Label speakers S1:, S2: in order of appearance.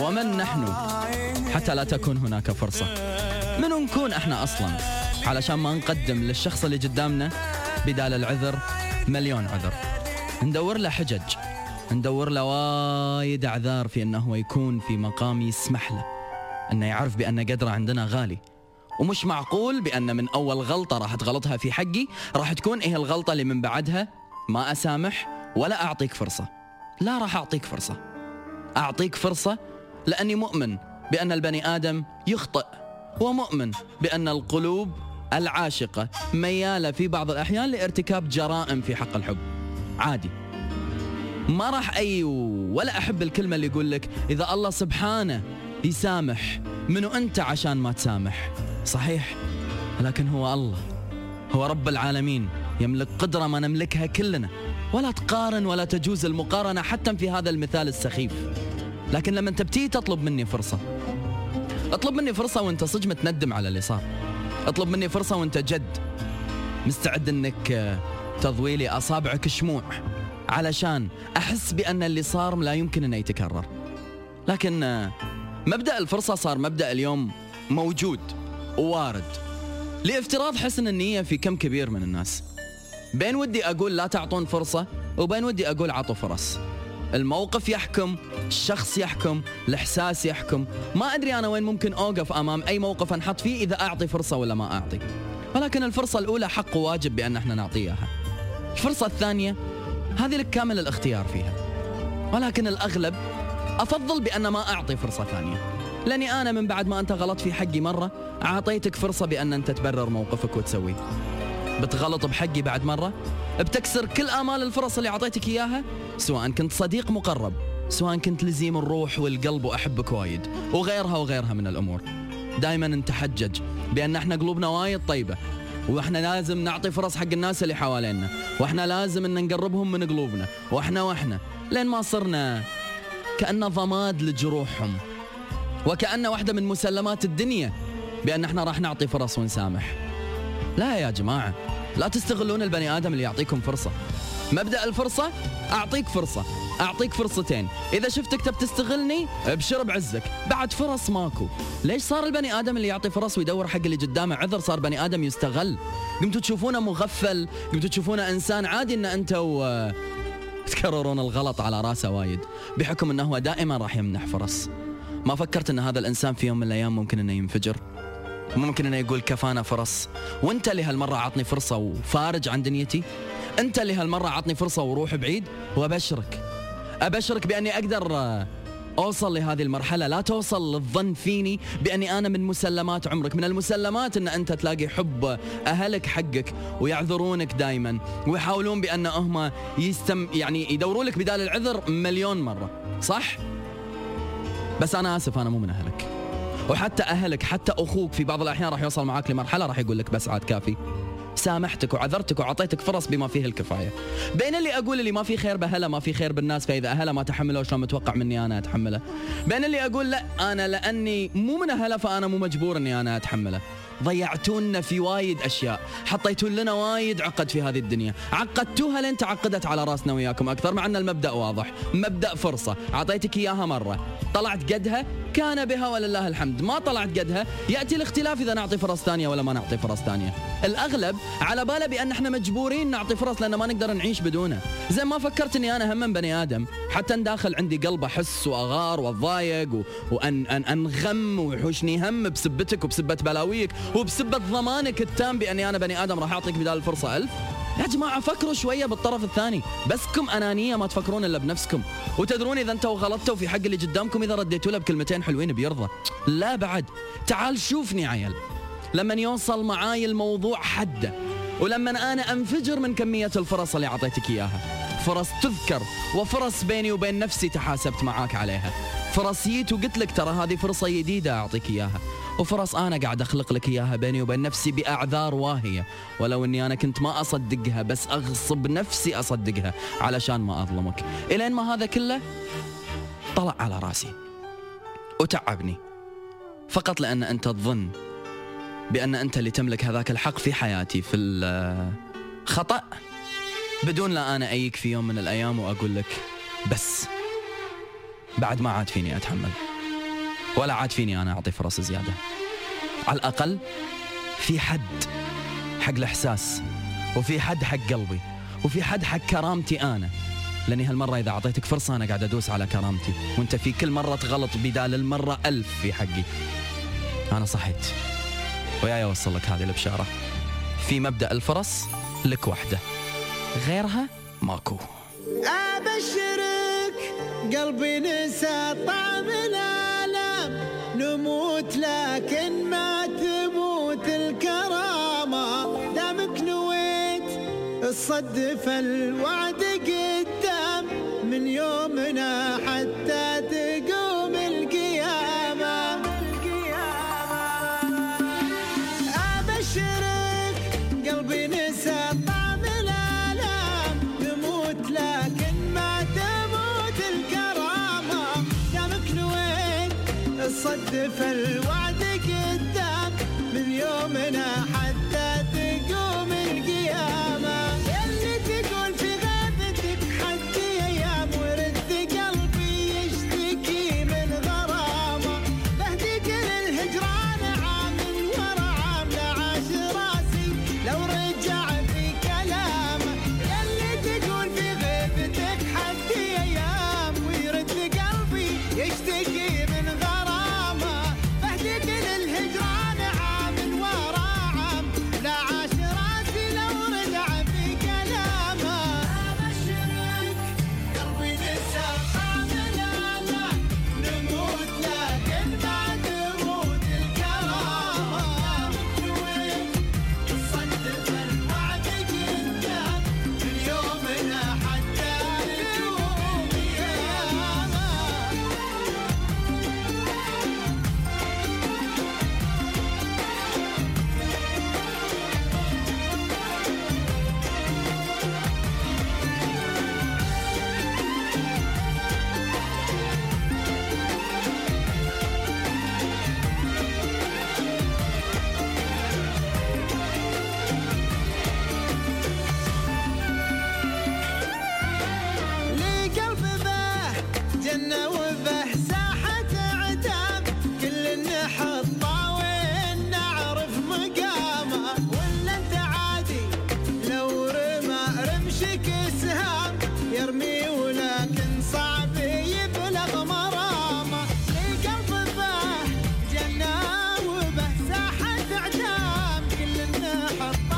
S1: ومن نحن حتى لا تكون هناك فرصة؟ منو نكون إحنا أصلا؟ علشان ما نقدم للشخص اللي قدامنا بدال العذر مليون عذر. ندور له حجج ندور له وايد أعذار في إنه هو يكون في مقام يسمح له. إنه يعرف بأن قدره عندنا غالي. ومش معقول بأن من أول غلطة راح تغلطها في حقي راح تكون إيه الغلطة اللي من بعدها ما أسامح ولا أعطيك فرصة. لا راح أعطيك فرصة. أعطيك فرصة؟ لأني مؤمن بأن البني آدم يخطئ ومؤمن بأن القلوب العاشقة ميالة في بعض الأحيان لارتكاب جرائم في حق الحب. عادي. ما راح أي ولا أحب الكلمة اللي يقول لك إذا الله سبحانه يسامح منو أنت عشان ما تسامح. صحيح. لكن هو الله هو رب العالمين يملك قدرة ما نملكها كلنا. ولا تقارن ولا تجوز المقارنة حتى في هذا المثال السخيف. لكن لما انت بتيجي تطلب مني فرصة. اطلب مني فرصة وانت صدق متندم على اللي صار. اطلب مني فرصة وانت جد. مستعد انك آه، تضوي لي أصابعك شموع. علشان أحس بأن اللي صار لا يمكن انه يتكرر. لكن آه، مبدأ الفرصة صار مبدأ اليوم موجود ووارد. لإفتراض حسن النية في كم كبير من الناس. بين ودي أقول لا تعطون فرصة وبين ودي أقول عطوا فرص. الموقف يحكم الشخص يحكم الإحساس يحكم. ما أدري أنا وين ممكن أوقف أمام أي موقف أنحط فيه إذا أعطي فرصة ولا ما أعطي. ولكن الفرصة الأولى حق وواجب بأن إحنا نعطيها الفرصة الثانية هذه لك كامل الاختيار فيها. ولكن الأغلب أفضل بأن ما أعطي فرصة ثانية. لأني أنا من بعد ما أنت غلطت في حقي مرة أعطيتك فرصة بأن أنت تبرر موقفك وتسويه. بتغلط بحقي بعد مرة؟ بتكسر كل آمال الفرص اللي أعطيتك إياها؟ سواء كنت صديق مقرب سواء كنت لزيم الروح والقلب وأحبك وايد وغيرها وغيرها من الأمور. دائما نتحجج بأن إحنا قلوبنا وايد طيبة وإحنا لازم نعطي فرص حق الناس اللي حوالينا وإحنا لازم إن نقربهم من قلوبنا وإحنا وإحنا لين ما صرنا كأنه ضماد لجروحهم وكأنه واحدة من مسلمات الدنيا بأن إحنا راح نعطي فرص ونسامح. لا يا جماعة لا تستغلون البني آدم اللي يعطيكم فرصة. مبدأ الفرصة أعطيك فرصة أعطيك فرصتين. إذا شفتك تب تستغلني أبشر بعزك. بعد فرص ماكو. ليش صار البني آدم اللي يعطي فرص ويدور حق اللي قدامه عذر؟ صار بني آدم يستغل. قمتوا تشوفونه مغفل قمتوا تشوفونه إنسان عادي إن أنت و... تكررون الغلط على رأسه وايد. بحكم هو دائما راح يمنح فرص. ما فكرت إن هذا الإنسان في يوم من الأيام ممكن إنه ينفجر؟ ممكن انه يقول كفانا فرص. وانت اللي هالمرة عطني فرصة وفارج عن دنيتي. انت اللي هالمرة عطني فرصة وروح بعيد وأبشرك. أبشرك بأني أقدر أوصل لهذه المرحلة. لا توصل للظن فيني بأني أنا من مسلمات عمرك. من المسلمات إن أنت تلاقي حب أهلك حقك ويعذرونك دائما ويحاولون بأن هم يستم يعني يدوروا لك بدال العذر مليون مرة. صح؟ بس أنا آسف أنا مو من أهلك. وحتى أهلك حتى أخوك في بعض الأحيان راح يوصل معاك لمرحلة راح يقول لك بس عاد كافي. سامحتك وعذرتك وعطيتك فرص بما فيه الكفاية. بين اللي أقول اللي ما في خير باهله ما في خير بالناس فإذا اهله ما تحمله شلون متوقع مني أنا أتحمله؟ بين اللي أقول لا أنا لأني مو من أهله فأنا مو مجبور إني أنا أتحمله. ضيعتونا في وايد أشياء. حطيتوا لنا وايد عقد في هذه الدنيا. عقدتوها لين تعقدت على راسنا وياكم أكثر مع أن المبدأ واضح. مبدأ فرصة. أعطيتك إياها مرة. طلعت قدها كان بها ولله الحمد. ما طلعت قدها. يأتي الاختلاف إذا نعطي فرص ثانية ولا ما نعطي فرص ثانية. الأغلب على باله بأن إحنا مجبورين نعطي فرص لأن ما نقدر نعيش بدونه. زين ما فكرت إني أنا هم بني آدم؟ حتى داخل عندي قلب أحس وأغار واتضايق و... وان ان أنغم ويحوشني هم بسبتك وبسبة بلاويك وبسبة ضمانك التام بأني أنا بني آدم راح أعطيك بدال الفرصة ألف. يا جماعة فكروا شوية بالطرف الثاني. بسكم أنانية ما تفكرون إلا بنفسكم. وتدرون إذا أنتوا غلطتوا في حق اللي قدامكم إذا رديتوا له بكلمتين حلوين بيرضى. لا بعد. تعال شوفني عيل لما يوصل معاي الموضوع حده. ولما أنا أنفجر من كمية الفرص اللي أعطيتك إياها. فرص تذكر وفرص بيني وبين نفسي تحاسبت معاك عليها. فرص جيت وقلت لك ترى هذه فرصة جديدة أعطيك إياها. وفرص أنا قاعد أخلق لك إياها بيني وبين نفسي بأعذار واهية. ولو أني أنا كنت ما أصدقها بس أغصب نفسي أصدقها علشان ما أظلمك. إلين ما هذا كله طلع على رأسي. وتعبني. فقط لأن أنت تظن بأن أنت اللي تملك هذاك الحق في حياتي في الخطأ بدون لا أنا أيك في يوم من الأيام وأقول لك بس. بعد ما عاد فيني أتحمل. ولا عاد فيني أنا أعطي فرص زيادة. على الأقل في حد حق الإحساس وفي حد حق قلبي وفي حد حق كرامتي أنا. لأني هالمرة إذا أعطيتك فرصة أنا قاعد أدوس على كرامتي وأنت في كل مرة تغلط بدال المرة ألف في حقي. أنا صحيت. وياي أوصل لك هذه البشارة. في مبدأ الفرص لك وحدة. غيرها ماكو.
S2: أبشرك قلبي نسى طعم الألم. نموت لكن ما تموت الكرامة. دامك نويت الصدف الوعد قدام. من يومنا الصدف الوعد. yeah.